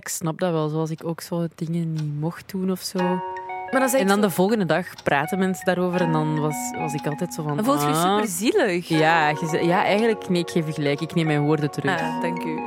Ik snap dat wel, zoals ik ook zo dingen niet mocht doen of zo. Maar dan En dan de volgende dag praten mensen daarover en dan was, was ik altijd zo van... Dan voelt je ah. super zielig. Ja, ja, eigenlijk, nee, ik geef je gelijk. Ik neem mijn woorden terug. Ah, dank u.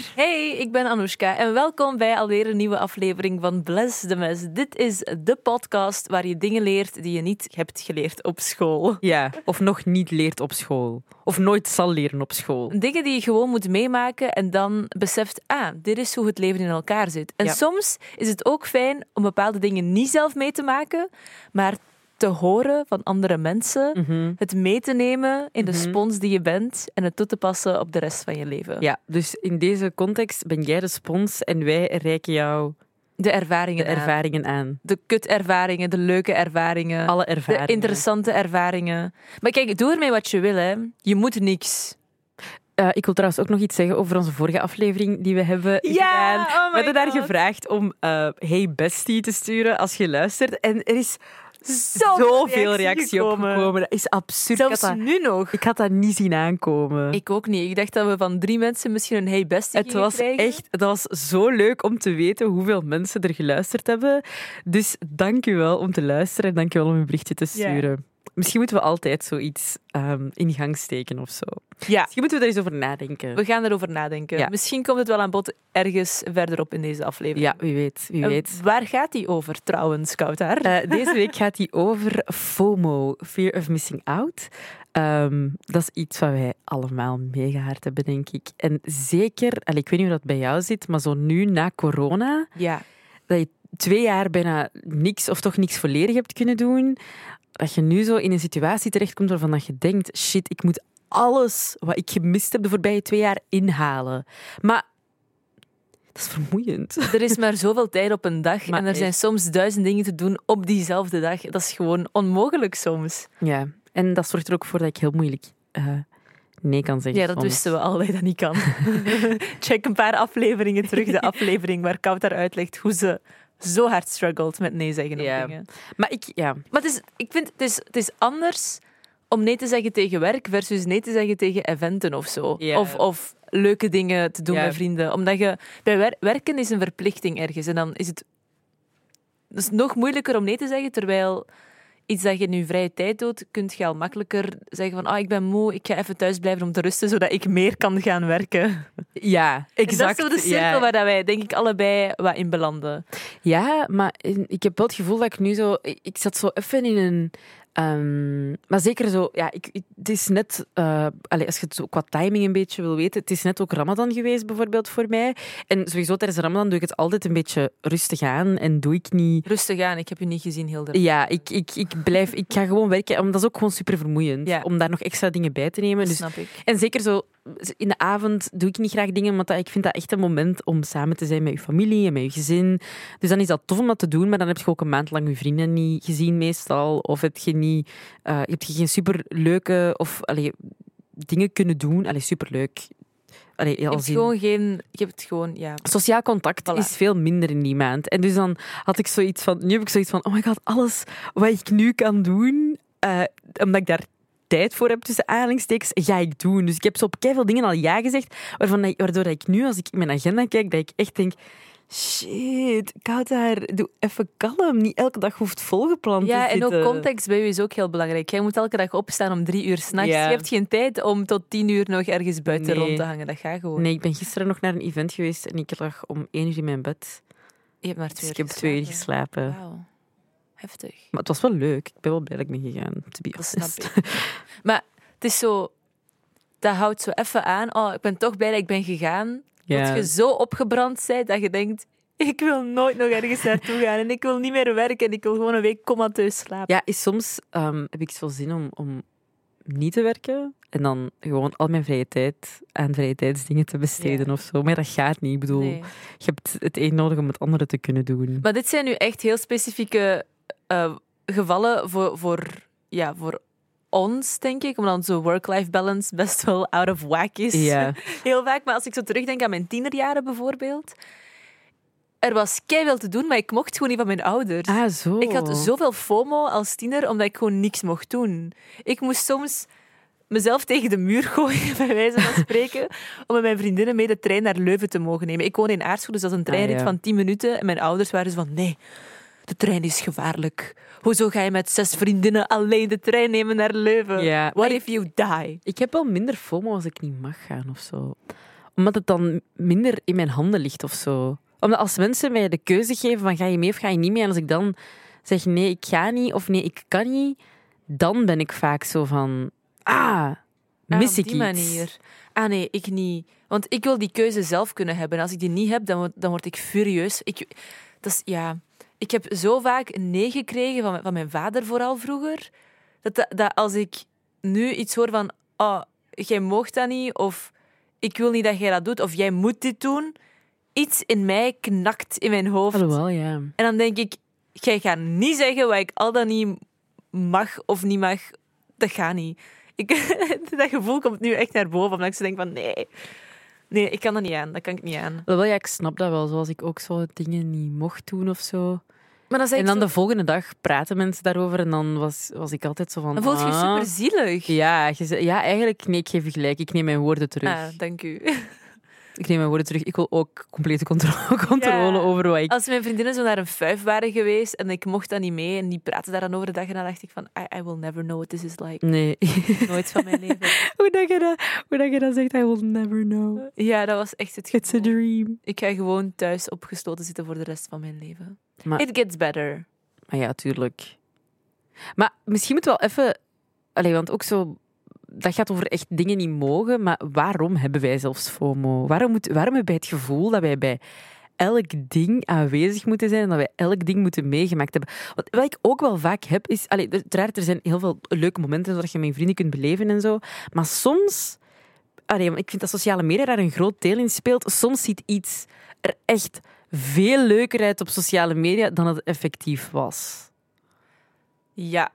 Hey, ik ben Anoushka en welkom bij alweer een nieuwe aflevering van Bless the Mess. Dit is de podcast waar je dingen leert die je niet hebt geleerd op school. Ja, of nog niet leert op school. Of nooit zal leren op school. Dingen die je gewoon moet meemaken en dan beseft, ah, dit is hoe het leven in elkaar zit. En Ja. soms is het ook fijn om bepaalde dingen niet zelf mee te maken, maar te horen van andere mensen, Mhm. het mee te nemen in de spons die je bent en het toe te passen op de rest van je leven. Ja, dus in deze context ben jij de spons en wij reiken jou De ervaringen de ervaringen aan. de kutervaringen, de leuke ervaringen, Alle de ervaringen. interessante ervaringen. Maar kijk, doe ermee wat je wil, hè. Je moet niks. Eh, ik wil trouwens ook nog iets zeggen over onze vorige aflevering die we hebben Ja, gedaan. oh we hebben daar gevraagd om eh, Hey Bestie te sturen als je luistert. En er is Zoveel zoveel reactie reactie op gekomen. gekomen. Dat is absurd. Ik had, Zelfs dat, nu nog. ik had dat niet zien aankomen. Ik ook niet. Ik dacht dat we van drie mensen misschien een hey bestie Het was krijgen. echt, dat was zo leuk om te weten hoeveel mensen er geluisterd hebben. Dus dank u wel om te luisteren en dank u wel om een berichtje te sturen. Misschien moeten we altijd zoiets ehm, in gang steken of zo. Ja, Misschien moeten we er eens over nadenken. we gaan erover nadenken. Ja. Misschien komt het wel aan bod ergens verderop in deze aflevering. Ja, wie weet. Wie weet. waar gaat die over trouwens, Kouter? Eh, deze week gaat die over FOMO, Fear of Missing Out. Ehm, dat is iets wat wij allemaal mega hard hebben, denk ik. En zeker, ik weet niet hoe dat bij jou zit, maar zo nu na corona, ja. dat je twee jaar bijna niks of toch niks volledig hebt kunnen doen, dat je nu zo in een situatie terechtkomt waarvan dat je denkt, shit, ik moet alles wat ik gemist heb de voorbije twee jaar inhalen. Maar dat is vermoeiend. Er is maar zoveel tijd op een dag Maar en er zijn soms duizend dingen te doen op diezelfde dag. Dat is gewoon onmogelijk soms. Ja, en dat zorgt er ook voor dat ik heel moeilijk eh, nee kan zeggen. Ja, dat soms. wisten we al dat je dat niet kan. Check een paar afleveringen terug. De aflevering waar Kouter uitlegt hoe ze zo hard struggelt met nee zeggen op dingen. Maar ik, ja, Maar het is, ik vind het is, het is anders om nee te zeggen tegen werk versus nee te zeggen tegen eventen of zo. Of, of leuke dingen te doen Ja. met vrienden. Omdat je bij wer- werken is een verplichting ergens. En dan is het, het is nog moeilijker om nee te zeggen, terwijl iets dat je in je vrije tijd doet, kun je al makkelijker zeggen van ah, ik ben moe, ik ga even thuis blijven om te rusten, zodat ik meer kan gaan werken. ja exact. En dat is zo de cirkel ja. waar dat wij, denk ik, allebei wat in belanden. Ja, maar ik heb wel het gevoel dat ik nu zo... Ik, ik zat zo even in een... ehm, maar zeker zo... Ja, ik, het is net... eh, allee, als je het zo qua timing een beetje wil weten... Het is net ook Ramadan geweest, bijvoorbeeld, voor mij. En sowieso tijdens Ramadan doe ik het altijd een beetje rustig aan. En doe ik niet... Rustig aan, ik heb je niet gezien, Hilde. Ja, ik, ik, ik blijf... Ik ga gewoon werken. Omdat dat is ook gewoon super vermoeiend. Ja. Om daar nog extra dingen bij te nemen. Dat Dus snap ik. En zeker zo in de avond doe ik niet graag dingen, want ik vind dat echt een moment om samen te zijn met je familie en met je gezin. Dus dan is dat tof om dat te doen, maar dan heb je ook een maand lang je vrienden niet gezien meestal. Of heb je, niet, eh, heb je geen superleuke of allee, dingen kunnen doen. Allee, superleuk. Allee, Je hebt gewoon geen... Je hebt gewoon, ja... Sociaal contact Voilà. is veel minder in die maand. En dus dan had ik zoiets van, nu heb ik zoiets van, oh my god, alles wat ik nu kan doen, eh, omdat ik daar tijd voor heb tussen aanhalingstekens, ga ik doen. Dus ik heb zo op veel dingen al ja gezegd, waarvan, waardoor ik nu, als ik in mijn agenda kijk, dat ik echt denk, shit, koud daar, doe even kalm. Niet elke dag hoeft volgepland Ja, te en ook zitten. context bij u is ook heel belangrijk. Jij moet elke dag opstaan om drie uur s'nachts. Ja. Je hebt geen tijd om tot tien uur nog ergens buiten Nee. rond te hangen. Dat gaat gewoon. Nee, ik ben gisteren nog naar een event geweest en ik lag om één uur in mijn bed. Je hebt maar Dus twee ik uur heb twee uur geslapen. geslapen. Heftig. Maar het was wel leuk. Ik ben wel blij dat ik ben gegaan, to be honest. Maar het is zo... Dat houdt zo even aan. Oh, ik ben toch blij dat ik ben gegaan. Dat je zo opgebrand bent dat je denkt... Ik wil nooit nog ergens naartoe gaan. En ik wil niet meer werken. En ik wil gewoon een week comateus slapen. Ja, is soms ehm, heb ik zo zin om, om niet te werken en dan gewoon al mijn vrije tijd aan vrije tijdsdingen te besteden Ja. of zo. Maar dat gaat niet. Ik bedoel, Nee. je hebt het een nodig om het andere te kunnen doen. Maar dit zijn nu echt heel specifieke eh, gevallen voor, voor, ja, voor ons, denk ik. Omdat onze work-life balance best wel out of whack is. Heel vaak. Maar als ik zo terugdenk aan mijn tienerjaren bijvoorbeeld. er was keihard te doen, maar ik mocht gewoon niet van mijn ouders. Ah, zo. Ik had zoveel FOMO als tiener, omdat ik gewoon niks mocht doen. Ik moest soms mezelf tegen de muur gooien, bij wijze van spreken, om met mijn vriendinnen mee de trein naar Leuven te mogen nemen. Ik woon in Aarschot, dus dat is een treinrit Ah, ja. van 10 minuten. En mijn ouders waren zo van, nee, de trein is gevaarlijk. Hoezo ga je met zes vriendinnen alleen de trein nemen naar Leuven? Ja. What if you die? Ik heb wel minder FOMO als ik niet mag gaan of zo. Omdat het dan minder in mijn handen ligt of zo. Omdat als mensen mij de keuze geven van ga je mee of ga je niet mee, en als ik dan zeg nee, ik ga niet of nee, ik kan niet, dan ben ik vaak zo van ah, Ah, mis op ik die iets. manier. Ah nee, ik niet. Want ik wil die keuze zelf kunnen hebben. En als ik die niet heb, dan, word- dan word ik furieus. Ik, dat is, ja, ik heb zo vaak een nee gekregen van, van mijn vader, vooral vroeger. Dat, dat, dat als ik nu iets hoor van, oh, jij moogt dat niet, of ik wil niet dat jij dat doet, of jij moet dit doen, iets in mij knakt in mijn hoofd. Alhoewel, ja. En dan denk ik, jij gaat niet zeggen wat ik al dan niet mag of niet mag. Dat gaat niet. Ik, dat gevoel komt nu echt naar boven, omdat ik denk van nee. Nee, ik kan dat niet aan. Dat kan ik niet aan. Alhoewel, ja, ik snap dat wel. Zoals ik ook zo dingen niet mocht doen of zo. Maar dan, En dan zo- de volgende dag praten mensen daarover en dan was, was ik altijd zo van... dan voel je ah. super zielig. Ja, je ja, eigenlijk, nee, ik geef je gelijk. Ik neem mijn woorden terug. Ah, dank u. Ik neem mijn woorden terug. Ik wil ook complete contro- controle Ja. over wat ik... Als mijn vriendinnen zo naar een fuif waren geweest en ik mocht dat niet mee en die praten daar dan over de dag en dan dacht ik van I, I will never know what this is like. Nee. Nooit van mijn leven. hoe, dat je dat, hoe dat je dat zegt, I will never know. Ja, dat was echt het It's a gevoel. dream. Ik ga gewoon thuis opgesloten zitten voor de rest van mijn leven. Maar, It gets better. maar ja, tuurlijk. Maar misschien moeten we wel even... Allee, want ook zo... Dat gaat over echt dingen niet mogen, maar waarom hebben wij zelfs FOMO? Waarom, moet, waarom hebben wij het gevoel dat wij bij elk ding aanwezig moeten zijn en dat wij elk ding moeten meegemaakt hebben? Wat, wat ik ook wel vaak heb, is... Allee, er zijn heel veel leuke momenten zodat je met je vrienden kunt beleven en zo. Maar soms... Allee, ik vind dat sociale media daar een groot deel in speelt. Soms ziet iets er echt veel leuker uit op sociale media dan het effectief was. Ja.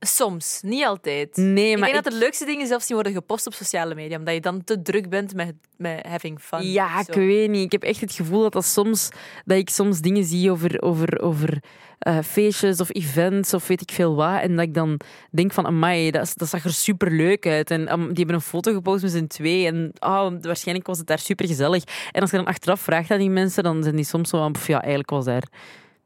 Soms, niet altijd. Nee, ik maar denk dat de leukste dingen zelfs niet worden gepost op sociale media, omdat je dan te druk bent met, met having fun. Ja, ik weet niet. Ik heb echt het gevoel dat, dat, soms, dat ik soms dingen zie over, over, over eh, feestjes of events of weet ik veel wat. En dat ik dan denk van, amai, dat, dat zag er super leuk uit. En die hebben een foto gepost met z'n twee. En oh, waarschijnlijk was het daar super gezellig. En als je dan achteraf vraagt aan die mensen, dan zijn die soms zo van, "Pff, ja, eigenlijk was daar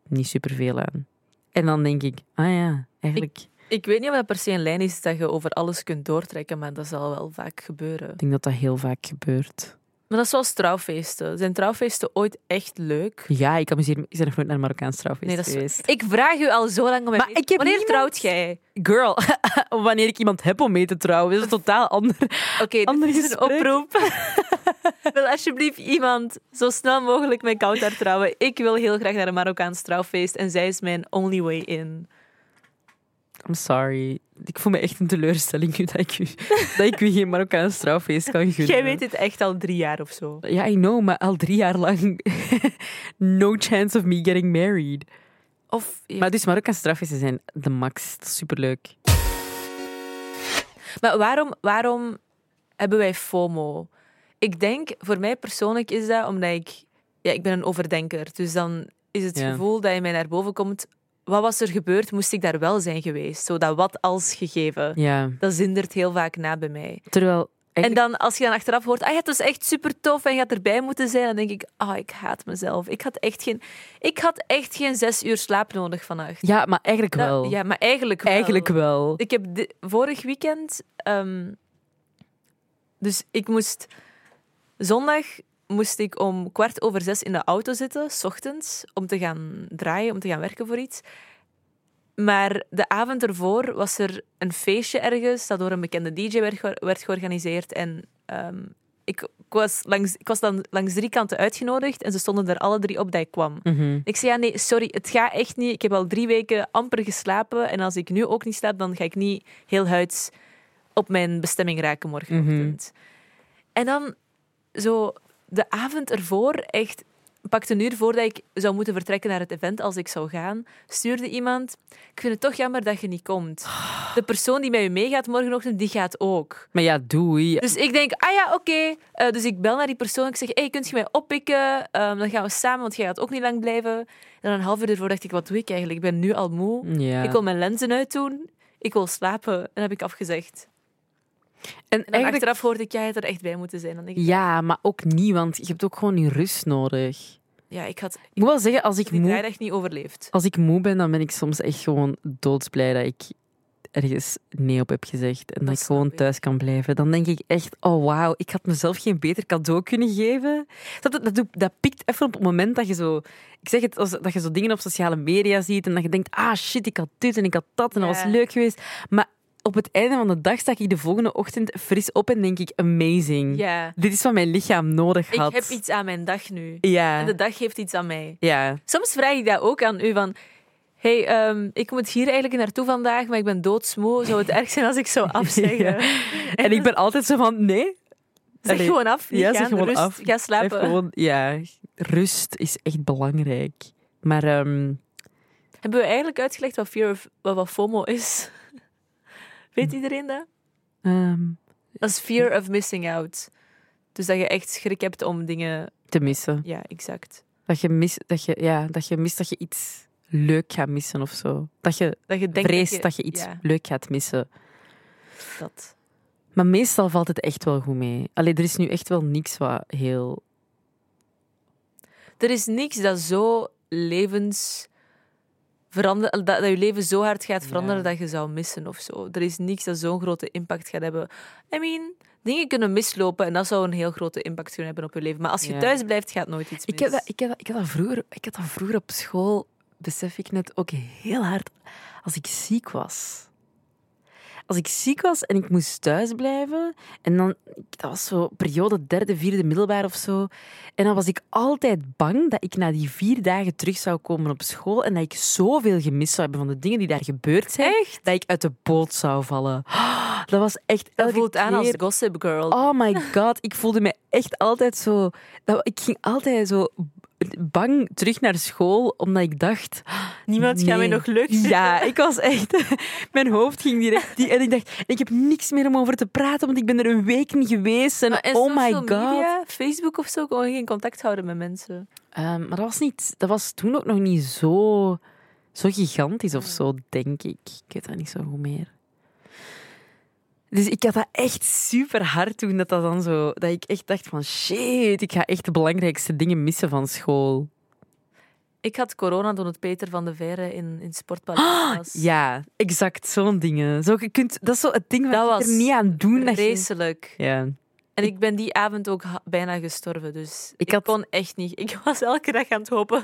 niet super veel aan. En dan denk ik, ah ja, eigenlijk... Ik, Ik weet niet of dat per se een lijn is dat je over alles kunt doortrekken, maar dat zal wel vaak gebeuren. denk dat dat heel vaak gebeurt. Maar dat is zoals trouwfeesten. Zijn trouwfeesten ooit echt leuk? Ja, ik amuseer me. Ik ben nog nooit naar een Marokkaans trouwfeest Nee, is geweest. Ik vraag u al zo lang om Maar ik heb Wanneer niemand- trouwt jij? Girl, wanneer ik iemand heb om mee te trouwen, is het totaal ander. Oké, dit is een oproep. wil alsjeblieft iemand zo snel mogelijk met Koutar trouwen. Ik wil heel graag naar een Marokkaans trouwfeest en zij is mijn only way in. I'm sorry. Ik voel me echt een teleurstelling nu dat ik u, dat ik u geen Marokkaans trouwfeest kan gunnen. Jij weet dit echt al drie jaar of zo. Ja, I know, maar al drie jaar lang no chance of me getting married. Of, Maar dus Marokkaanse trouwfeesten zijn de max. Superleuk. Maar waarom, waarom hebben wij FOMO? Ik denk, voor mij persoonlijk is dat omdat ik... Ja, ik ben een overdenker. Dus dan is het Ja. gevoel dat in mij naar boven komt... Wat was er gebeurd? Moest ik daar wel zijn geweest? Zo dat wat als gegeven. Ja, Dat zindert heel vaak na bij mij. terwijl... En dan, als je dan achteraf hoort, ah ja, het was echt super tof en je had erbij moeten zijn, dan denk ik, ah, ik haat mezelf. Ik had echt geen, ik had echt geen zes uur slaap nodig vannacht. Ja, maar eigenlijk wel. ja, maar eigenlijk wel. Eigenlijk wel. Ik heb di- vorig weekend, ehm, dus ik moest zondag moest ik om kwart over zes in de auto zitten, s ochtends, om te gaan draaien, om te gaan werken voor iets. Maar de avond ervoor was er een feestje ergens dat door een bekende DJ werd, ge- werd georganiseerd. En ehm, ik, ik was langs, ik was dan langs drie kanten uitgenodigd en ze stonden er alle drie op dat ik kwam. Mhm. Ik zei, ja, nee, sorry, het gaat echt niet. Ik heb al drie weken amper geslapen. En als ik nu ook niet slaap, dan ga ik niet heel huids op mijn bestemming raken morgenochtend. En dan zo de avond ervoor echt pakt een uur voordat ik zou moeten vertrekken naar het event als ik zou gaan, stuurde iemand, ik vind het toch jammer dat je niet komt. De persoon die met je meegaat morgenochtend, die gaat ook. Maar ja, doei. Dus ik denk, ah ja, oké. Eh, dus ik bel naar die persoon. Ik zeg, hey, kunt je mij oppikken? Ehm, dan gaan we samen, want jij gaat ook niet lang blijven. En dan een half uur ervoor dacht ik, wat doe ik eigenlijk? Ik ben nu al moe. Ja. Ik wil mijn lenzen uitdoen. Ik wil slapen. En heb ik afgezegd. En eigenlijk, achteraf hoorde ik, jij had er echt bij moeten zijn. Dan denk ik, ja, maar ook niet, want je hebt ook gewoon je rust nodig. ja, ik had Ik moet wel zeggen, als ik moe draaidag niet overleefd. Als ik moe ben, dan ben ik soms echt gewoon doodsblij dat ik ergens nee op heb gezegd. En dat, ik gewoon thuis kan blijven. Dan denk ik echt, oh wauw, ik had mezelf geen beter cadeau kunnen geven. Dat, dat, dat, dat pikt even op het moment dat je zo... Ik zeg het, als, dat je zo dingen op sociale media ziet en dat je denkt, ah shit, ik had dit en ik had dat en dat was leuk geweest. Maar op het einde van de dag sta ik de volgende ochtend fris op en denk ik, amazing. Ja. Dit is wat mijn lichaam nodig Ik had. heb iets aan mijn dag nu. Ja, En de dag geeft iets aan mij. ja. Soms vraag ik dat ook aan u van... hey, ehm, ik moet hier eigenlijk naartoe vandaag, maar ik ben doodsmoe. Zou het erg zijn als ik zou afzeggen? Ja. En ik ben altijd zo van, nee, Zeg Allee, gewoon af. Ja, zeg gewoon rust, af. Ga slapen. Gewoon, ja, rust is echt belangrijk. Maar ehm, Hebben we eigenlijk uitgelegd wat, fear of, wat FOMO is? Weet iedereen dat? ehm, Dat is fear of missing out. Dus dat je echt schrik hebt om dingen... te missen. Ja, exact. Dat je, mis, dat, je, ja, dat je mist dat je iets leuk gaat missen of zo. Dat je Dat je denkt vreest dat je, iets Ja, leuk gaat missen. dat. Maar meestal valt het echt wel goed mee. Allee, er is nu echt wel niks wat heel... Er is niks dat zo levens... Verander, dat, dat je leven zo hard gaat veranderen Ja. dat je zou missen of zo. Er is niks dat zo'n grote impact gaat hebben. I mean, dingen kunnen mislopen en dat zou een heel grote impact kunnen hebben op je leven. Maar als je Ja. thuis blijft, gaat nooit iets mis. Ik heb, dat, ik, heb dat, ik, heb dat vroeger, ik had dat vroeger op school, besef ik net, ook heel hard als ik ziek was. Als ik ziek was en ik moest thuis blijven, en dan, dat was zo periode derde, vierde middelbaar of zo, en dan was ik altijd bang dat ik na die vier dagen terug zou komen op school en dat ik zoveel gemist zou hebben van de dingen die daar gebeurd zijn, Echt? dat ik uit de boot zou vallen. Dat was echt Dat elke voelt aan als keer- Gossip Girl. Oh my god, ik voelde me echt altijd zo. dat- Ik ging altijd zo bang terug naar school, omdat ik dacht. Niemand gaat nee. mij nog leuk vinden. Ja, ik was echt. Mijn hoofd ging direct. Die, en ik dacht, ik heb niks meer om over te praten, want ik ben er een week niet geweest. En, oh my god. media, Facebook of zo, kon je geen contact houden met mensen. Ehm, maar dat was, niet, dat was toen ook nog niet zo, zo gigantisch of zo, denk ik. Ik weet dat niet zo goed meer. Dus ik had dat echt super hard toen dat, dat dan zo... Dat ik echt dacht van shit, ik ga echt de belangrijkste dingen missen van school. Ik had corona toen het Peter van de Veire in, in Sportpaleis was. Ja, exact zo'n dingen. Zo, je kunt, dat is zo het ding Dat wat je er niet aan doen. Dat je, Vreselijk. ja. En ik ben die avond ook bijna gestorven. Dus ik, had- kon echt niet. Ik was elke dag aan het hopen.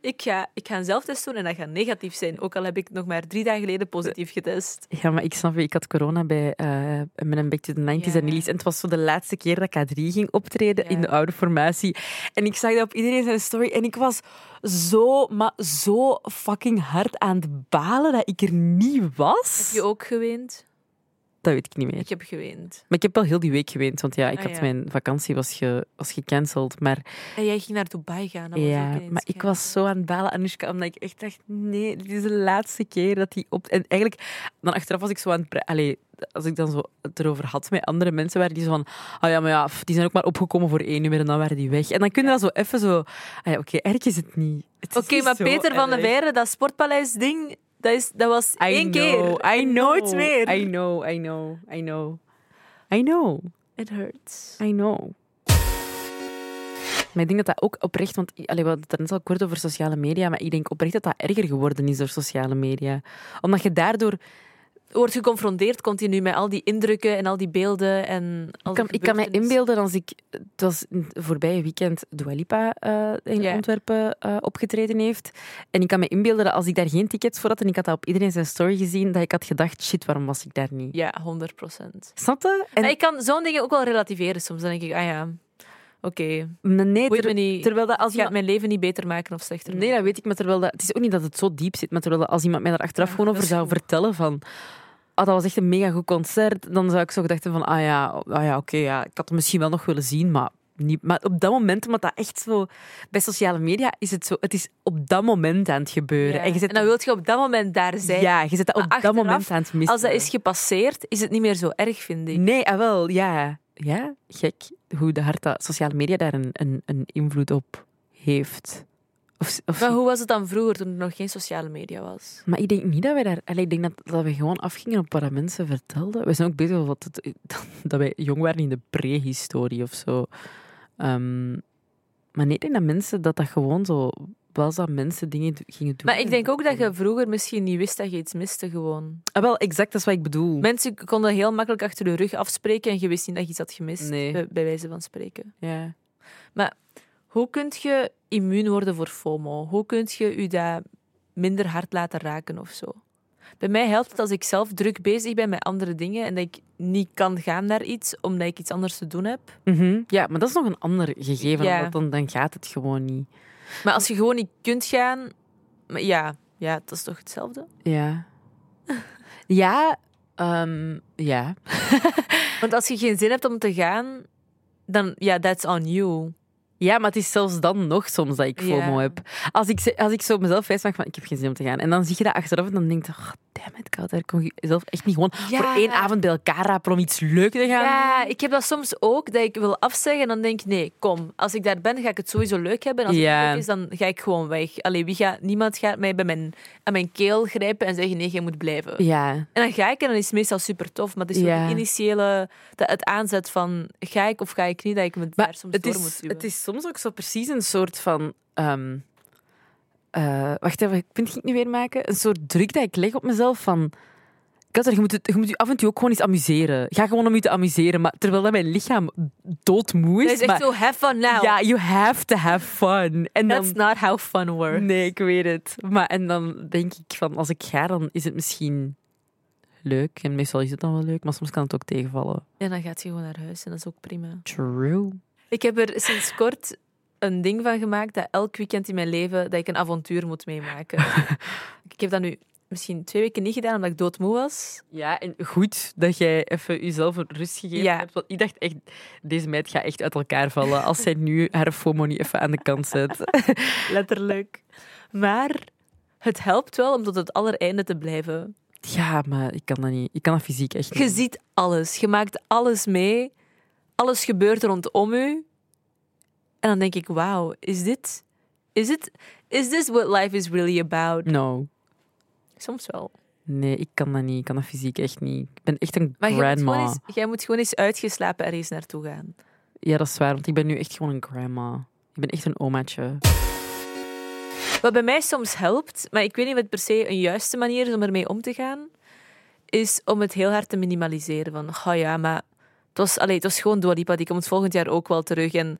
Ik ga, ik ga een zelftest doen en dat gaat negatief zijn. Ook al heb ik nog maar drie dagen geleden positief getest. ja, maar ik snap je, ik had corona bij, eh, met een Back to the 90s Ja. en Elise. En het was zo de laatste keer dat K3 ging optreden Ja. in de oude formatie. En ik zag dat op iedereen zijn story. En ik was zo, maar zo fucking hard aan het balen dat ik er niet was. Heb je ook geweend? Dat weet ik niet meer. Ik heb geweend. Maar ik heb wel heel die week geweend, want ja, ik Ah, had ja. mijn vakantie was, ge, was gecanceld. Maar En jij ging naar Dubai gaan. Dat was ook ja, ineens maar ik was zo aan het balen, Anoushka, omdat ik echt dacht, nee, dit is de laatste keer dat die op... En eigenlijk, dan achteraf was ik zo aan het... pre- Allee, als ik dan zo het erover had met andere mensen, waren die zo van, oh ja, maar ja, die zijn ook maar opgekomen voor één uur en dan waren die weg. En dan kun je dat zo even zo... Ah ja, oké, erg is het niet. Het is Oké, maar Peter van de erg. Veire, dat Sportpaleis-ding, dat, is, dat was I één know, keer. I know, Nooit meer. I know, I know, I know. I know. It hurts. I know. Maar ik denk dat dat ook oprecht, want allee, we hadden het er net al kort over sociale media, maar ik denk oprecht dat dat erger geworden is door sociale media. Omdat je daardoor... wordt geconfronteerd continu met al die indrukken en al die beelden en al Ik kan, ik kan me gebeurtenissen. inbeelden als ik... Het was het voorbije weekend Dua Lipa eh, in Ja. Antwerpen eh, opgetreden heeft. En ik kan me inbeelden dat als ik daar geen tickets voor had en ik had dat op iedereen zijn story gezien, dat ik had gedacht, shit, waarom was ik daar niet? Ja, 100 procent. Snap je? En, Ik kan zo'n dingen ook wel relativeren soms. Dan denk ik, ah ja, oké. nee, Boeit ter- me niet. terwijl dat als Het gaat iemand- mijn leven niet beter maken of slechter Nee, dat weet ik, maar terwijl dat, het is ook niet dat het zo diep zit, maar terwijl dat als iemand mij daar achteraf Ja, gewoon over zou vertellen van dat was echt een mega goed concert, dan zou ik zo gedacht hebben van ah ja, ah ja oké, ja, ik had het misschien wel nog willen zien, maar niet. Maar op dat moment, omdat dat echt zo... Bij sociale media is het zo... Het is op dat moment aan het gebeuren. Ja. En, je zit En dan wil je op dat moment daar zijn. Ja, je zit dat op dat moment aan het missen. Als dat is gepasseerd, is het niet meer zo erg, vind ik. Nee, ah, wel, ja. Ja, gek hoe de hard dat sociale media daar een, een, een invloed op heeft. Of, of, Maar hoe was het dan vroeger, toen er nog geen sociale media was? Maar ik denk niet dat wij daar... allee, ik denk dat, dat we gewoon afgingen op wat dat mensen vertelden. We zijn ook bezig wat het, dat wij jong waren in de prehistorie of zo. Ehm, maar nee, ik denk dat mensen dat dat gewoon zo was dat mensen dingen gingen doen. Maar ik denk ook dat je vroeger misschien niet wist dat je iets miste gewoon. Ah, wel, exact, dat is wat ik bedoel. Mensen konden heel makkelijk achter de rug afspreken en je wist niet dat je iets had gemist, Nee. bij, bij wijze van spreken. Ja. Hoe kun je immuun worden voor FOMO? Hoe kun je je dat minder hard laten raken of zo? Bij mij helpt het als ik zelf druk bezig ben met andere dingen en dat ik niet kan gaan naar iets omdat ik iets anders te doen heb. Mhm. ja, maar dat is nog een ander gegeven, Ja. want dan, dan gaat het gewoon niet. Maar als je gewoon niet kunt gaan, ja, ja, dat is toch hetzelfde? Ja. Ja, ehm, ja. Want als je geen zin hebt om te gaan, dan ja, that's on you. Ja, maar het is zelfs dan nog soms dat ik FOMO Ja. heb. Als ik, als ik zo mezelf wijs maak van ik heb geen zin om te gaan. En dan zie je dat achteraf en dan denk je, oh, damn it, Koud, daar kon je zelf echt niet gewoon Ja. voor één avond bij elkaar rapen om iets leuk te gaan. Ja, ik heb dat soms ook, dat ik wil afzeggen en dan denk ik, nee, kom. Als ik daar ben, ga ik het sowieso leuk hebben. En als Ja. het leuk is, dan ga ik gewoon weg. Allee, wie gaat, niemand gaat mij bij mijn, aan mijn keel grijpen en zeggen, nee, jij moet blijven. Ja, En dan ga ik en dan is het meestal super tof. Maar het is Ja. de initiële, het aanzet van, ga ik of ga ik niet, dat ik me maar daar soms het door moet is, duwen. het is soms ook zo precies een soort van... ehm, eh, wacht even, ik ging ik nu weer maken. Een soort druk dat ik leg op mezelf van... Kater, je moet, het, je moet je af en toe ook gewoon eens amuseren. Ga gewoon om je te amuseren. Maar terwijl dat mijn lichaam doodmoe is... Dat is echt zo, have fun now. Ja, you have to have fun. En dan, That's not how fun works. Nee, ik weet het. Maar en dan denk ik van, als ik ga, dan is het misschien leuk. En meestal is het dan wel leuk, maar soms kan het ook tegenvallen. En dan gaat je gewoon naar huis en dat is ook prima. True. Ik heb er sinds kort een ding van gemaakt dat elk weekend in mijn leven dat ik een avontuur moet meemaken. ik heb dat nu misschien twee weken niet gedaan omdat ik doodmoe was. Ja, en goed dat jij even jezelf een rust gegeven Ja. hebt. Want ik dacht echt, deze meid gaat echt uit elkaar vallen als zij nu haar FOMO niet even aan de kant zet. Letterlijk. Maar het helpt wel om tot het allereinde te blijven. Ja, maar ik kan dat niet. Ik kan dat fysiek echt niet. Je ziet alles. Je maakt alles mee. Alles gebeurt rondom u. En dan denk ik, wauw, is dit... Is it, is this what life is really about? No. Soms wel. Nee, ik kan dat niet. Ik kan dat fysiek echt niet. Ik ben echt een Maar jij moet, grandma. gewoon eens, jij moet gewoon eens uitgeslapen ergens naartoe gaan. Ja, dat is waar, want ik ben nu echt gewoon een grandma. Ik ben echt een omaatje. Wat bij mij soms helpt, maar ik weet niet het per se een juiste manier is om ermee om te gaan, is om het heel hard te minimaliseren. Van, oh ja, maar het was, allee, het was gewoon Dua Lipa, die komt volgend jaar ook wel terug. En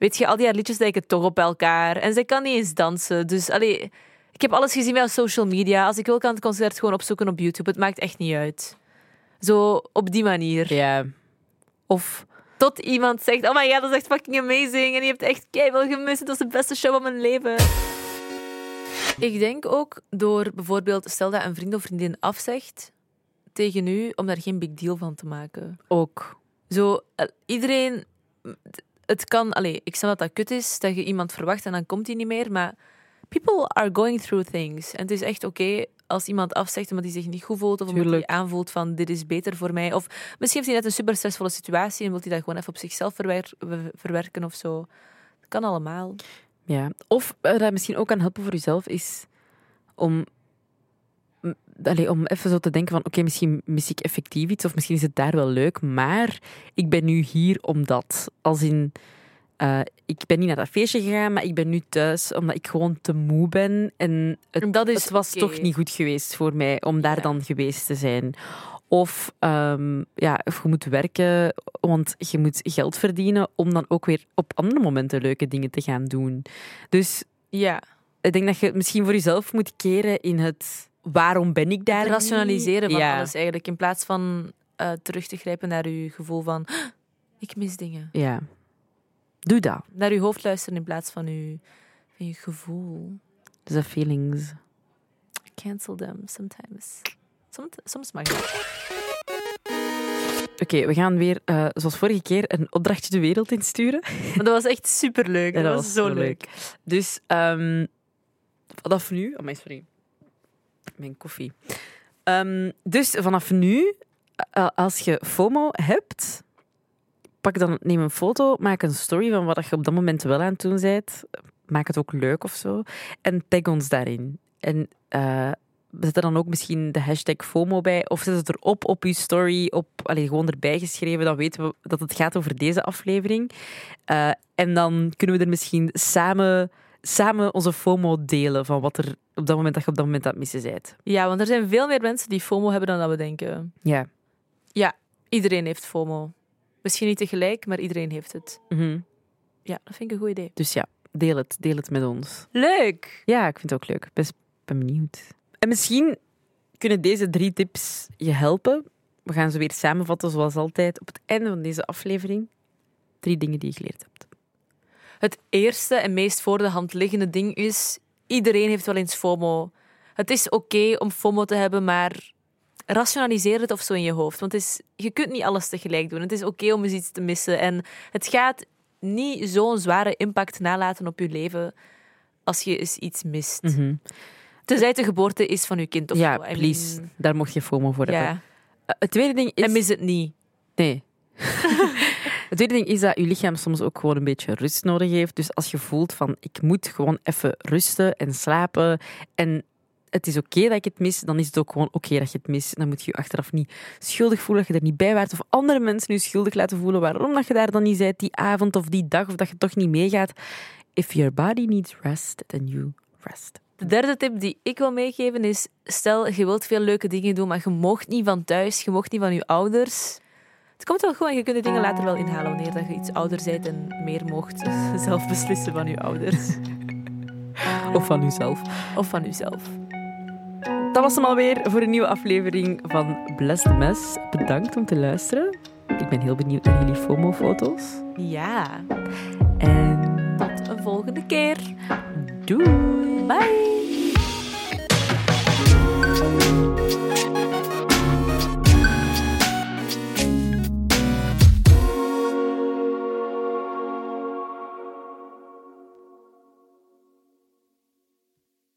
weet je, al die haar liedjes lijken toch op elkaar. En zij kan niet eens dansen. Dus allee, ik heb alles gezien bij social media. Als ik wil, kan het concert gewoon opzoeken op YouTube. Het maakt echt niet uit. Zo op die manier. Ja. Of tot iemand zegt, oh my god, dat is echt fucking amazing. En je hebt echt keihard gemist. Het was de beste show van mijn leven. Ik denk ook door bijvoorbeeld, stel dat een vriend of vriendin afzegt tegen u, om daar geen big deal van te maken. Ook. Zo, eh, iedereen... Het kan... Allee, ik snap dat dat kut is, dat je iemand verwacht en dan komt hij niet meer, maar people are going through things. En het is echt oké als iemand afzegt omdat hij zich niet goed voelt of omdat hij aanvoelt van dit is beter voor mij. Of misschien heeft hij net een super stressvolle situatie en wil hij dat gewoon even op zichzelf verwer- verwerken of zo. Dat kan allemaal. Ja. Of eh, dat misschien ook kan helpen voor jezelf is om, allee, om even zo te denken van oké, misschien mis ik effectief iets of misschien is het daar wel leuk, maar ik ben nu hier omdat. Als in, eh, ik ben niet naar dat feestje gegaan, maar ik ben nu thuis omdat ik gewoon te moe ben en het, dat is het was toch niet goed geweest voor mij om daar Ja. dan geweest te zijn. Of, ehm, ja, of je moet werken, want je moet geld verdienen om dan ook weer op andere momenten leuke dingen te gaan doen. Dus Ja, ik denk dat je misschien voor jezelf moet keren in het waarom ben ik daar het rationaliseren van ja. alles eigenlijk. In plaats van eh, terug te grijpen naar je gevoel van "Ah, ik mis dingen. Ja. Doe dat. Naar je hoofd luisteren in plaats van je, van je gevoel. Dus de feelings. Cancel them sometimes. Soms, soms mag dat. Oké, we gaan weer, eh, zoals vorige keer, een opdrachtje de wereld insturen. Maar dat was echt superleuk. Dat, was, zo leuk. Dus ehm, vanaf nu... Oh, sorry. Mijn koffie. Ehm, dus vanaf nu, eh, als je FOMO hebt, pak dan, neem een foto, maak een story van wat je op dat moment wel aan het doen bent. Maak het ook leuk of zo. En tag ons daarin. En uh, zet er dan ook misschien de hashtag FOMO bij. Of zet het erop op je story, op, allez, gewoon erbij geschreven. Dan weten we dat het gaat over deze aflevering. Uh, en dan kunnen we er misschien samen, samen onze FOMO delen van wat er op dat moment dat je op dat moment het missen bent. Ja, want er zijn veel meer mensen die FOMO hebben dan dat we denken. Ja. Ja, iedereen heeft FOMO. Misschien niet tegelijk, maar iedereen heeft het. Mm Ja, dat vind ik een goed idee. Dus ja, deel het. Deel het met ons. Leuk! Ja, ik vind het ook leuk. Best ben benieuwd. En misschien kunnen deze drie tips je helpen. We gaan ze weer samenvatten, zoals altijd, op het einde van deze aflevering. Drie dingen die je geleerd hebt. Het eerste en meest voor de hand liggende ding is: iedereen heeft wel eens FOMO. Het is oké om FOMO te hebben, maar rationaliseer het of zo in je hoofd. Want het is, je kunt niet alles tegelijk doen. Het is oké om eens iets te missen. En het gaat niet zo'n zware impact nalaten op je leven als je eens iets mist. Mm -hmm. Tenzij het de geboorte is van je kind of ja, zo. please. Daar mocht je FOMO voor Ja. hebben. Uh, het tweede ding is... En mis het niet. Nee. het tweede ding is dat je lichaam soms ook gewoon een beetje rust nodig heeft. Dus als je voelt van, ik moet gewoon even rusten en slapen en het is oké dat ik het mis, dan is het ook gewoon oké dat je het mis. Dan moet je je achteraf niet schuldig voelen dat je er niet bij waart. Of andere mensen je schuldig laten voelen waarom dat je daar dan niet bent die avond of die dag. Of dat je toch niet meegaat. If your body needs rest, then you rest. De derde tip die ik wil meegeven is: stel je wilt veel leuke dingen doen, maar je mocht niet van thuis, je mocht niet van je ouders het komt wel goed en je kunt de dingen later wel inhalen wanneer je iets ouder bent en meer mocht zelf beslissen van je ouders. Of van uzelf. Of van uzelf. Dat was hem alweer voor een nieuwe aflevering van Bless the Mess. Bedankt om te luisteren. Ik ben heel benieuwd naar jullie FOMO-foto's. Ja. En tot een volgende keer. Doei. Bye.